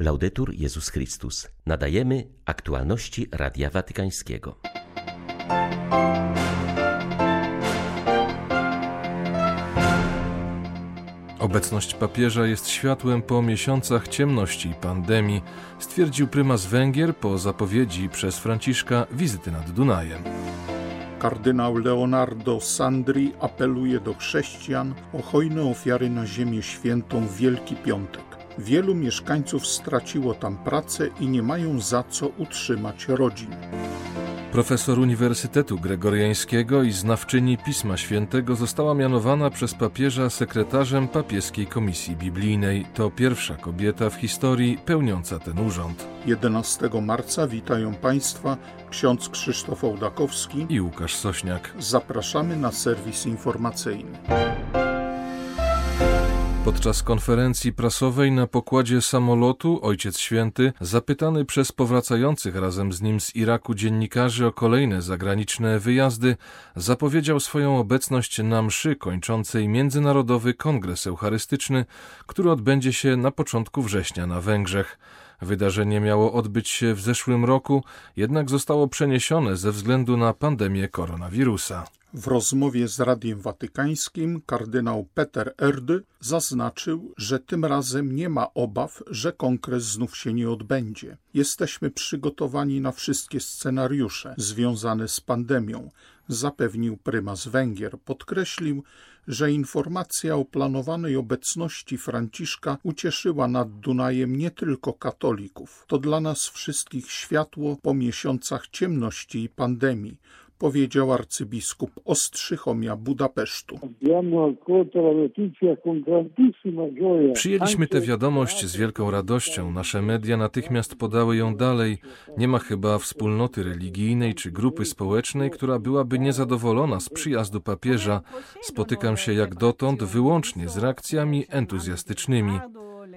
Laudetur Jezus Chrystus. Nadajemy aktualności Radia Watykańskiego. Obecność papieża jest światłem po miesiącach ciemności i pandemii, stwierdził prymas Węgier po zapowiedzi przez Franciszka wizyty nad Dunajem. Kardynał Leonardo Sandri apeluje do chrześcijan o hojne ofiary na Ziemię Świętą w Wielki Piątek. Wielu mieszkańców straciło tam pracę i nie mają za co utrzymać rodzin. Profesor Uniwersytetu Gregoriańskiego i znawczyni Pisma Świętego została mianowana przez papieża sekretarzem papieskiej komisji biblijnej. To pierwsza kobieta w historii pełniąca ten urząd. 11 marca witają Państwa ksiądz Krzysztof Ołdakowski i Łukasz Sośniak. Zapraszamy na serwis informacyjny. Podczas konferencji prasowej na pokładzie samolotu Ojciec Święty, zapytany przez powracających razem z nim z Iraku dziennikarzy o kolejne zagraniczne wyjazdy, zapowiedział swoją obecność na mszy kończącej Międzynarodowy Kongres Eucharystyczny, który odbędzie się na początku września na Węgrzech. Wydarzenie miało odbyć się w zeszłym roku, jednak zostało przeniesione ze względu na pandemię koronawirusa. W rozmowie z Radiem Watykańskim kardynał Peter Erdy zaznaczył, że tym razem nie ma obaw, że kongres znów się nie odbędzie. Jesteśmy przygotowani na wszystkie scenariusze związane z pandemią, zapewnił prymas Węgier. Podkreślił, że informacja o planowanej obecności Franciszka ucieszyła nad Dunajem nie tylko katolików. To dla nas wszystkich światło po miesiącach ciemności i pandemii powiedział arcybiskup Ostrzychomia Budapesztu. Przyjęliśmy tę wiadomość z wielką radością. Nasze media natychmiast podały ją dalej. Nie ma chyba wspólnoty religijnej czy grupy społecznej, która byłaby niezadowolona z przyjazdu papieża. Spotykam się jak dotąd wyłącznie z reakcjami entuzjastycznymi.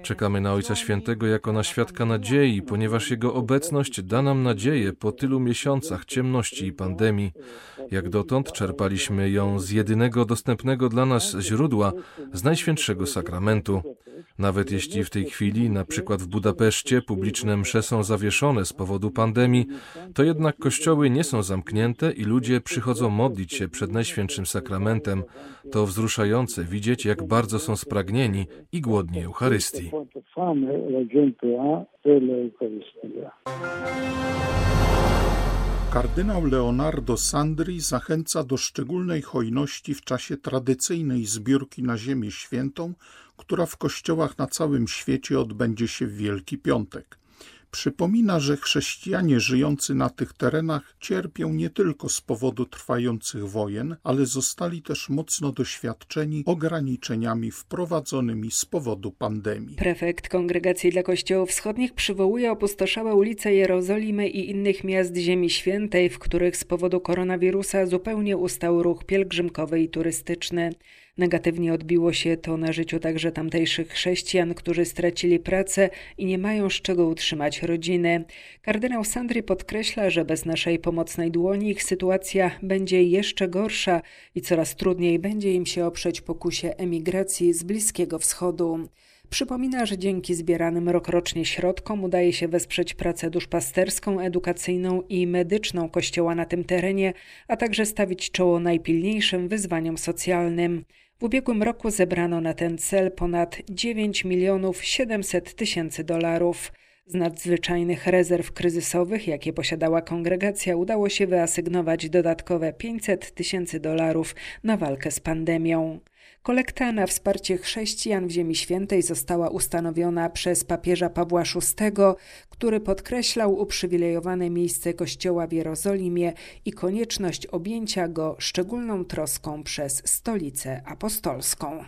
Czekamy na Ojca Świętego jako na świadka nadziei, ponieważ Jego obecność da nam nadzieję po tylu miesiącach ciemności i pandemii. Jak dotąd czerpaliśmy ją z jedynego dostępnego dla nas źródła, z Najświętszego Sakramentu. Nawet jeśli w tej chwili, na przykład w Budapeszcie, publiczne msze są zawieszone z powodu pandemii, to jednak kościoły nie są zamknięte i ludzie przychodzą modlić się przed Najświętszym Sakramentem. To wzruszające widzieć, jak bardzo są spragnieni i głodni Eucharystii. Kardynał Leonardo Sandri zachęca do szczególnej hojności w czasie tradycyjnej zbiórki na Ziemię Świętą, która w kościołach na całym świecie odbędzie się w Wielki Piątek. Przypomina, że chrześcijanie żyjący na tych terenach cierpią nie tylko z powodu trwających wojen, ale zostali też mocno doświadczeni ograniczeniami wprowadzonymi z powodu pandemii. Prefekt Kongregacji dla Kościołów Wschodnich przywołuje opustoszałe ulice Jerozolimy i innych miast Ziemi Świętej, w których z powodu koronawirusa zupełnie ustał ruch pielgrzymkowy i turystyczny. Negatywnie odbiło się to na życiu także tamtejszych chrześcijan, którzy stracili pracę i nie mają z czego utrzymać rodziny. Kardynał Sandry podkreśla, że bez naszej pomocnej dłoni ich sytuacja będzie jeszcze gorsza i coraz trudniej będzie im się oprzeć pokusie emigracji z Bliskiego Wschodu. Przypomina, że dzięki zbieranym rokrocznie środkom udaje się wesprzeć pracę duszpasterską, edukacyjną i medyczną Kościoła na tym terenie, a także stawić czoło najpilniejszym wyzwaniom socjalnym. W ubiegłym roku zebrano na ten cel ponad 9 milionów 700 tysięcy dolarów. Z nadzwyczajnych rezerw kryzysowych, jakie posiadała kongregacja, udało się wyasygnować dodatkowe 500 tysięcy dolarów na walkę z pandemią. Kolekta na wsparcie chrześcijan w Ziemi Świętej została ustanowiona przez papieża Pawła VI, który podkreślał uprzywilejowane miejsce Kościoła w Jerozolimie i konieczność objęcia go szczególną troską przez Stolicę Apostolską.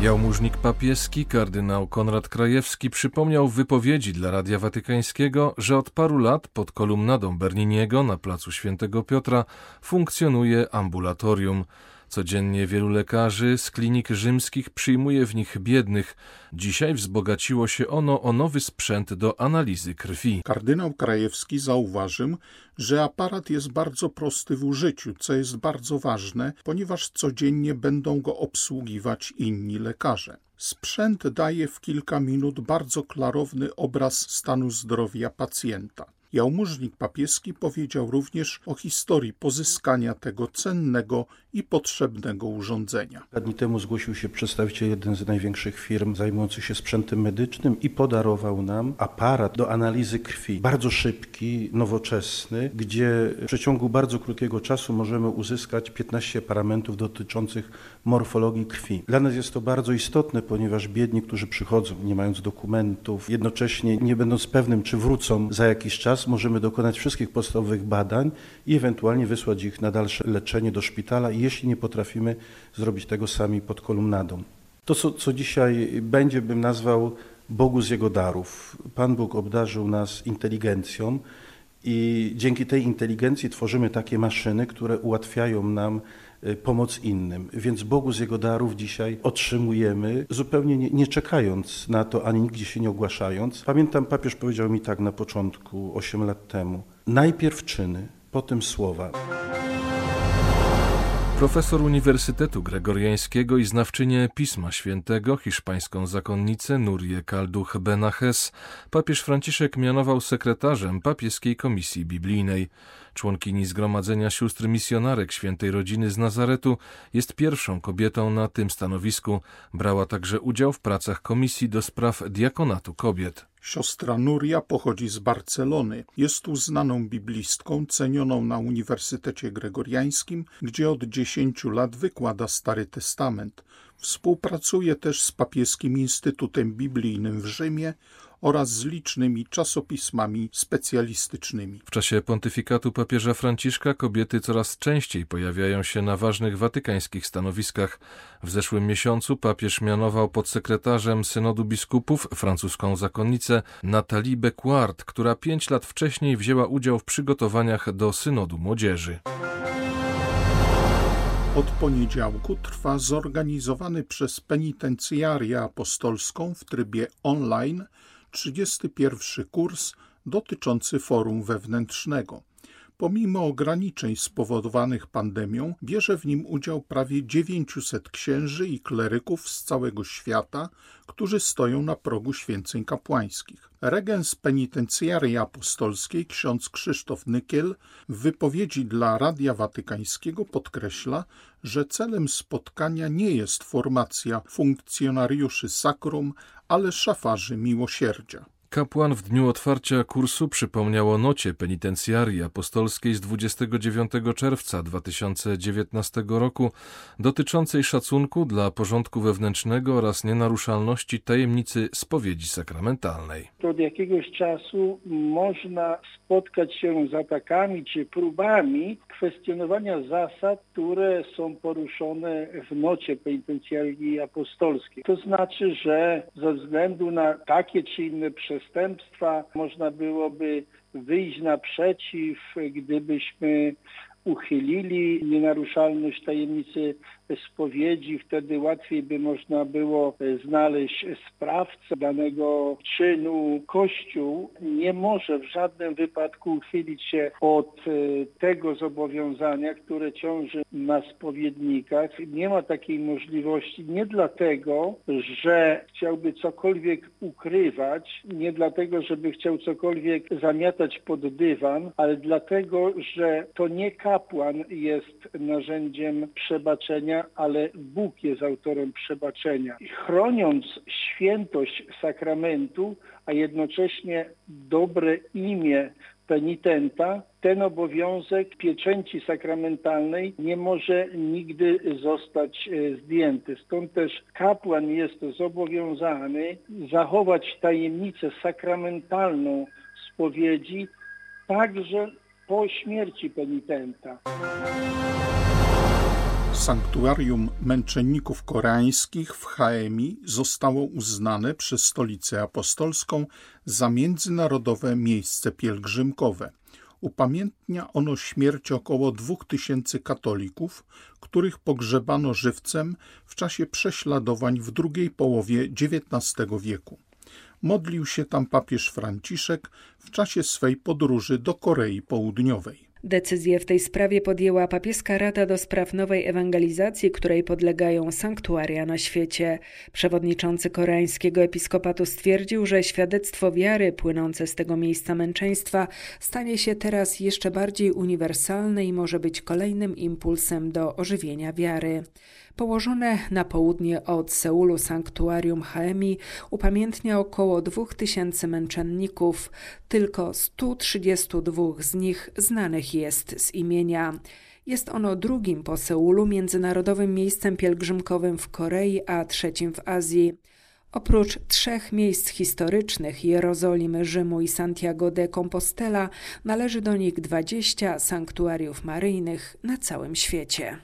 Jałmużnik papieski kardynał Konrad Krajewski przypomniał w wypowiedzi dla Radia Watykańskiego, że od paru lat pod kolumnadą Berniniego na placu Świętego Piotra funkcjonuje ambulatorium. Codziennie wielu lekarzy z klinik rzymskich przyjmuje w nich biednych. Dzisiaj wzbogaciło się ono o nowy sprzęt do analizy krwi. Kardynał Krajewski zauważył, że aparat jest bardzo prosty w użyciu, co jest bardzo ważne, ponieważ codziennie będą go obsługiwać inni lekarze. Sprzęt daje w kilka minut bardzo klarowny obraz stanu zdrowia pacjenta. Jałmużnik papieski powiedział również o historii pozyskania tego cennego i potrzebnego urządzenia. Kilka dni temu zgłosił się przedstawiciel jeden z największych firm zajmujących się sprzętem medycznym i podarował nam aparat do analizy krwi. Bardzo szybki, nowoczesny, gdzie w przeciągu bardzo krótkiego czasu możemy uzyskać 15 parametrów dotyczących morfologii krwi. Dla nas jest to bardzo istotne, ponieważ biedni, którzy przychodzą nie mając dokumentów, jednocześnie nie będąc pewnym, czy wrócą za jakiś czas, możemy dokonać wszystkich podstawowych badań i ewentualnie wysłać ich na dalsze leczenie do szpitala, jeśli nie potrafimy zrobić tego sami pod kolumnadą. To, co, co dzisiaj będzie, bym nazwał Bogu z Jego darów. Pan Bóg obdarzył nas inteligencją i dzięki tej inteligencji tworzymy takie maszyny, które ułatwiają nam pomoc innym. Więc Bogu z Jego darów dzisiaj otrzymujemy, zupełnie nie, nie, czekając na to, ani nigdzie się nie ogłaszając. Pamiętam, papież powiedział mi tak na początku, 8 lat temu. Najpierw czyny, potem słowa. Profesor Uniwersytetu Gregoriańskiego i znawczynię Pisma Świętego, hiszpańską zakonnicę Nurię Kalduch Benaches, papież Franciszek mianował sekretarzem papieskiej komisji biblijnej. Członkini Zgromadzenia Sióstr Misjonarek Świętej Rodziny z Nazaretu jest pierwszą kobietą na tym stanowisku. Brała także udział w pracach Komisji do Spraw Diakonatu Kobiet. Siostra Nuria pochodzi z Barcelony. Jest uznaną biblistką, cenioną na Uniwersytecie Gregoriańskim, gdzie od 10 lat wykłada Stary Testament. Współpracuje też z Papieskim Instytutem Biblijnym w Rzymie oraz z licznymi czasopismami specjalistycznymi. W czasie pontyfikatu papieża Franciszka kobiety coraz częściej pojawiają się na ważnych watykańskich stanowiskach. W zeszłym miesiącu papież mianował podsekretarzem Synodu Biskupów francuską zakonnicę Nathalie Becquart, która pięć lat wcześniej wzięła udział w przygotowaniach do Synodu Młodzieży. Od poniedziałku trwa zorganizowany przez penitencjarię apostolską w trybie online 31 kurs dotyczący forum wewnętrznego. Pomimo ograniczeń spowodowanych pandemią, bierze w nim udział prawie 900 księży i kleryków z całego świata, którzy stoją na progu święceń kapłańskich. Regens penitencjarii apostolskiej ksiądz Krzysztof Nykiel w wypowiedzi dla Radia Watykańskiego podkreśla, że celem spotkania nie jest formacja funkcjonariuszy sakrum, ale szafarzy miłosierdzia. Kapłan w dniu otwarcia kursu przypomniał o nocie penitencjarii apostolskiej z 29 czerwca 2019 roku dotyczącej szacunku dla porządku wewnętrznego oraz nienaruszalności tajemnicy spowiedzi sakramentalnej. Od jakiegoś czasu można spotkać się z atakami czy próbami kwestionowania zasad, które są poruszone w nocie penitencjarii apostolskiej. To znaczy, że ze względu na takie czy inne przestępstwa można byłoby wyjść naprzeciw, gdybyśmy uchylili nienaruszalność tajemnicy spowiedzi, wtedy łatwiej by można było znaleźć sprawcę danego czynu. Kościół nie może w żadnym wypadku uchylić się od e, tego zobowiązania, które ciąży na spowiednikach. Nie ma takiej możliwości nie dlatego, że chciałby cokolwiek ukrywać, nie dlatego, żeby chciał cokolwiek zamiatać pod dywan, ale dlatego, że to nie kapłan jest narzędziem przebaczenia, ale Bóg jest autorem przebaczenia. Chroniąc świętość sakramentu, a jednocześnie dobre imię penitenta, ten obowiązek pieczęci sakramentalnej nie może nigdy zostać e, zdjęty. Stąd też kapłan jest zobowiązany zachować tajemnicę sakramentalną spowiedzi także po śmierci penitenta. Sanktuarium męczenników koreańskich w Haemi zostało uznane przez Stolicę Apostolską za międzynarodowe miejsce pielgrzymkowe. Upamiętnia ono śmierć około dwóch tysięcy katolików, których pogrzebano żywcem w czasie prześladowań w drugiej połowie XIX wieku. Modlił się tam papież Franciszek w czasie swej podróży do Korei Południowej. Decyzję w tej sprawie podjęła papieska Rada do Spraw Nowej Ewangelizacji, której podlegają sanktuaria na świecie. Przewodniczący koreańskiego episkopatu stwierdził, że świadectwo wiary płynące z tego miejsca męczeństwa stanie się teraz jeszcze bardziej uniwersalne i może być kolejnym impulsem do ożywienia wiary. Położone na południe od Seulu sanktuarium Haemi upamiętnia około 2000 męczenników. Tylko 132 z nich znanych jest z imienia. Jest ono drugim po Seulu międzynarodowym miejscem pielgrzymkowym w Korei, a trzecim w Azji. Oprócz trzech miejsc historycznych Jerozolimy, Rzymu i Santiago de Compostela należy do nich 20 sanktuariów maryjnych na całym świecie.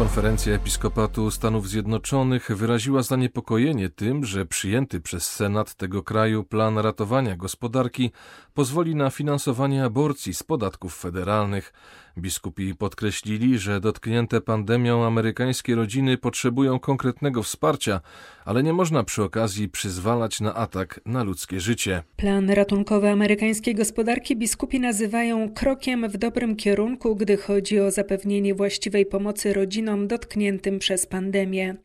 Konferencja Episkopatu Stanów Zjednoczonych wyraziła zaniepokojenie tym, że przyjęty przez Senat tego kraju plan ratowania gospodarki pozwoli na finansowanie aborcji z podatków federalnych. Biskupi podkreślili, że dotknięte pandemią amerykańskie rodziny potrzebują konkretnego wsparcia, ale nie można przy okazji przyzwalać na atak na ludzkie życie. Plan ratunkowy amerykańskiej gospodarki biskupi nazywają krokiem w dobrym kierunku, gdy chodzi o zapewnienie właściwej pomocy rodzinom dotkniętym przez pandemię.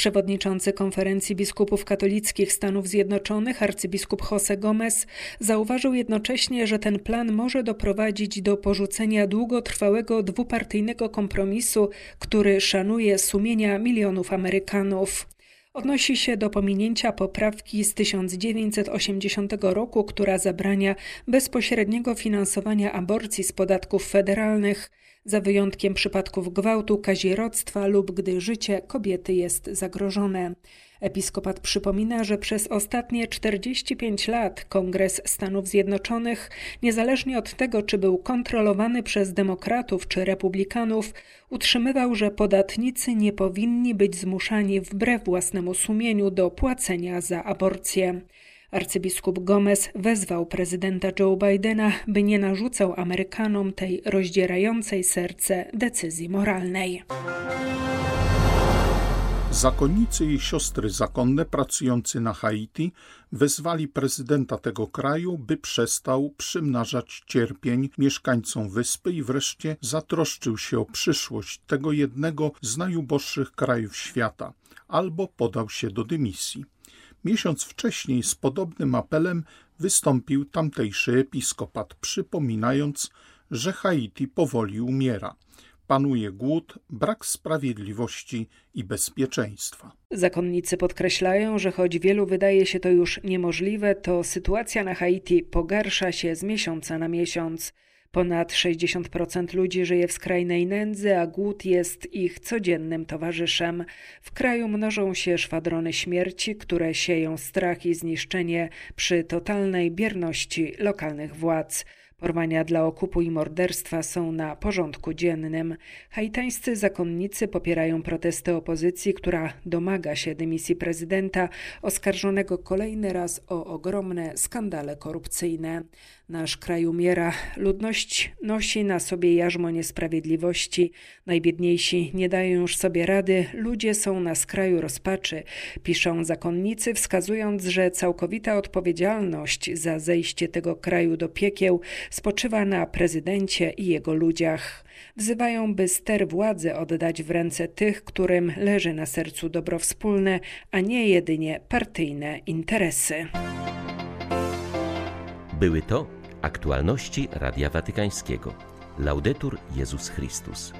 Przewodniczący Konferencji Biskupów Katolickich Stanów Zjednoczonych, arcybiskup Jose Gomez, zauważył jednocześnie, że ten plan może doprowadzić do porzucenia długotrwałego dwupartyjnego kompromisu, który szanuje sumienia milionów Amerykanów. Odnosi się do pominięcia poprawki z 1980 roku, która zabrania bezpośredniego finansowania aborcji z podatków federalnych za wyjątkiem przypadków gwałtu, kazirodztwa lub gdy życie kobiety jest zagrożone. Episkopat przypomina, że przez ostatnie 45 lat Kongres Stanów Zjednoczonych, niezależnie od tego, czy był kontrolowany przez demokratów czy republikanów, utrzymywał, że podatnicy nie powinni być zmuszani wbrew własnemu sumieniu do płacenia za aborcję. Arcybiskup Gomez wezwał prezydenta Joe Bidena, by nie narzucał Amerykanom tej rozdzierającej serce decyzji moralnej. Zakonnicy i siostry zakonne pracujący na Haiti wezwali prezydenta tego kraju, by przestał przymnażać cierpień mieszkańcom wyspy i wreszcie zatroszczył się o przyszłość tego jednego z najuboższych krajów świata, albo podał się do dymisji. Miesiąc wcześniej z podobnym apelem wystąpił tamtejszy episkopat, przypominając, że Haiti powoli umiera. Panuje głód, brak sprawiedliwości i bezpieczeństwa. Zakonnicy podkreślają, że choć wielu wydaje się to już niemożliwe, to sytuacja na Haiti pogarsza się z miesiąca na miesiąc. Ponad 60% ludzi żyje w skrajnej nędzy, a głód jest ich codziennym towarzyszem. W kraju mnożą się szwadrony śmierci, które sieją strach i zniszczenie przy totalnej bierności lokalnych władz. Porwania dla okupu i morderstwa są na porządku dziennym. Haitańscy zakonnicy popierają protesty opozycji, która domaga się dymisji prezydenta, oskarżonego kolejny raz o ogromne skandale korupcyjne. Nasz kraj umiera, ludność nosi na sobie jarzmo niesprawiedliwości, najbiedniejsi nie dają już sobie rady, ludzie są na skraju rozpaczy, piszą zakonnicy, wskazując, że całkowita odpowiedzialność za zejście tego kraju do piekieł spoczywa na prezydencie i jego ludziach. Wzywają, by ster władzy oddać w ręce tych, którym leży na sercu dobro wspólne, a nie jedynie partyjne interesy. Były to Aktualności Radia Watykańskiego. Laudetur Jezus Chrystus.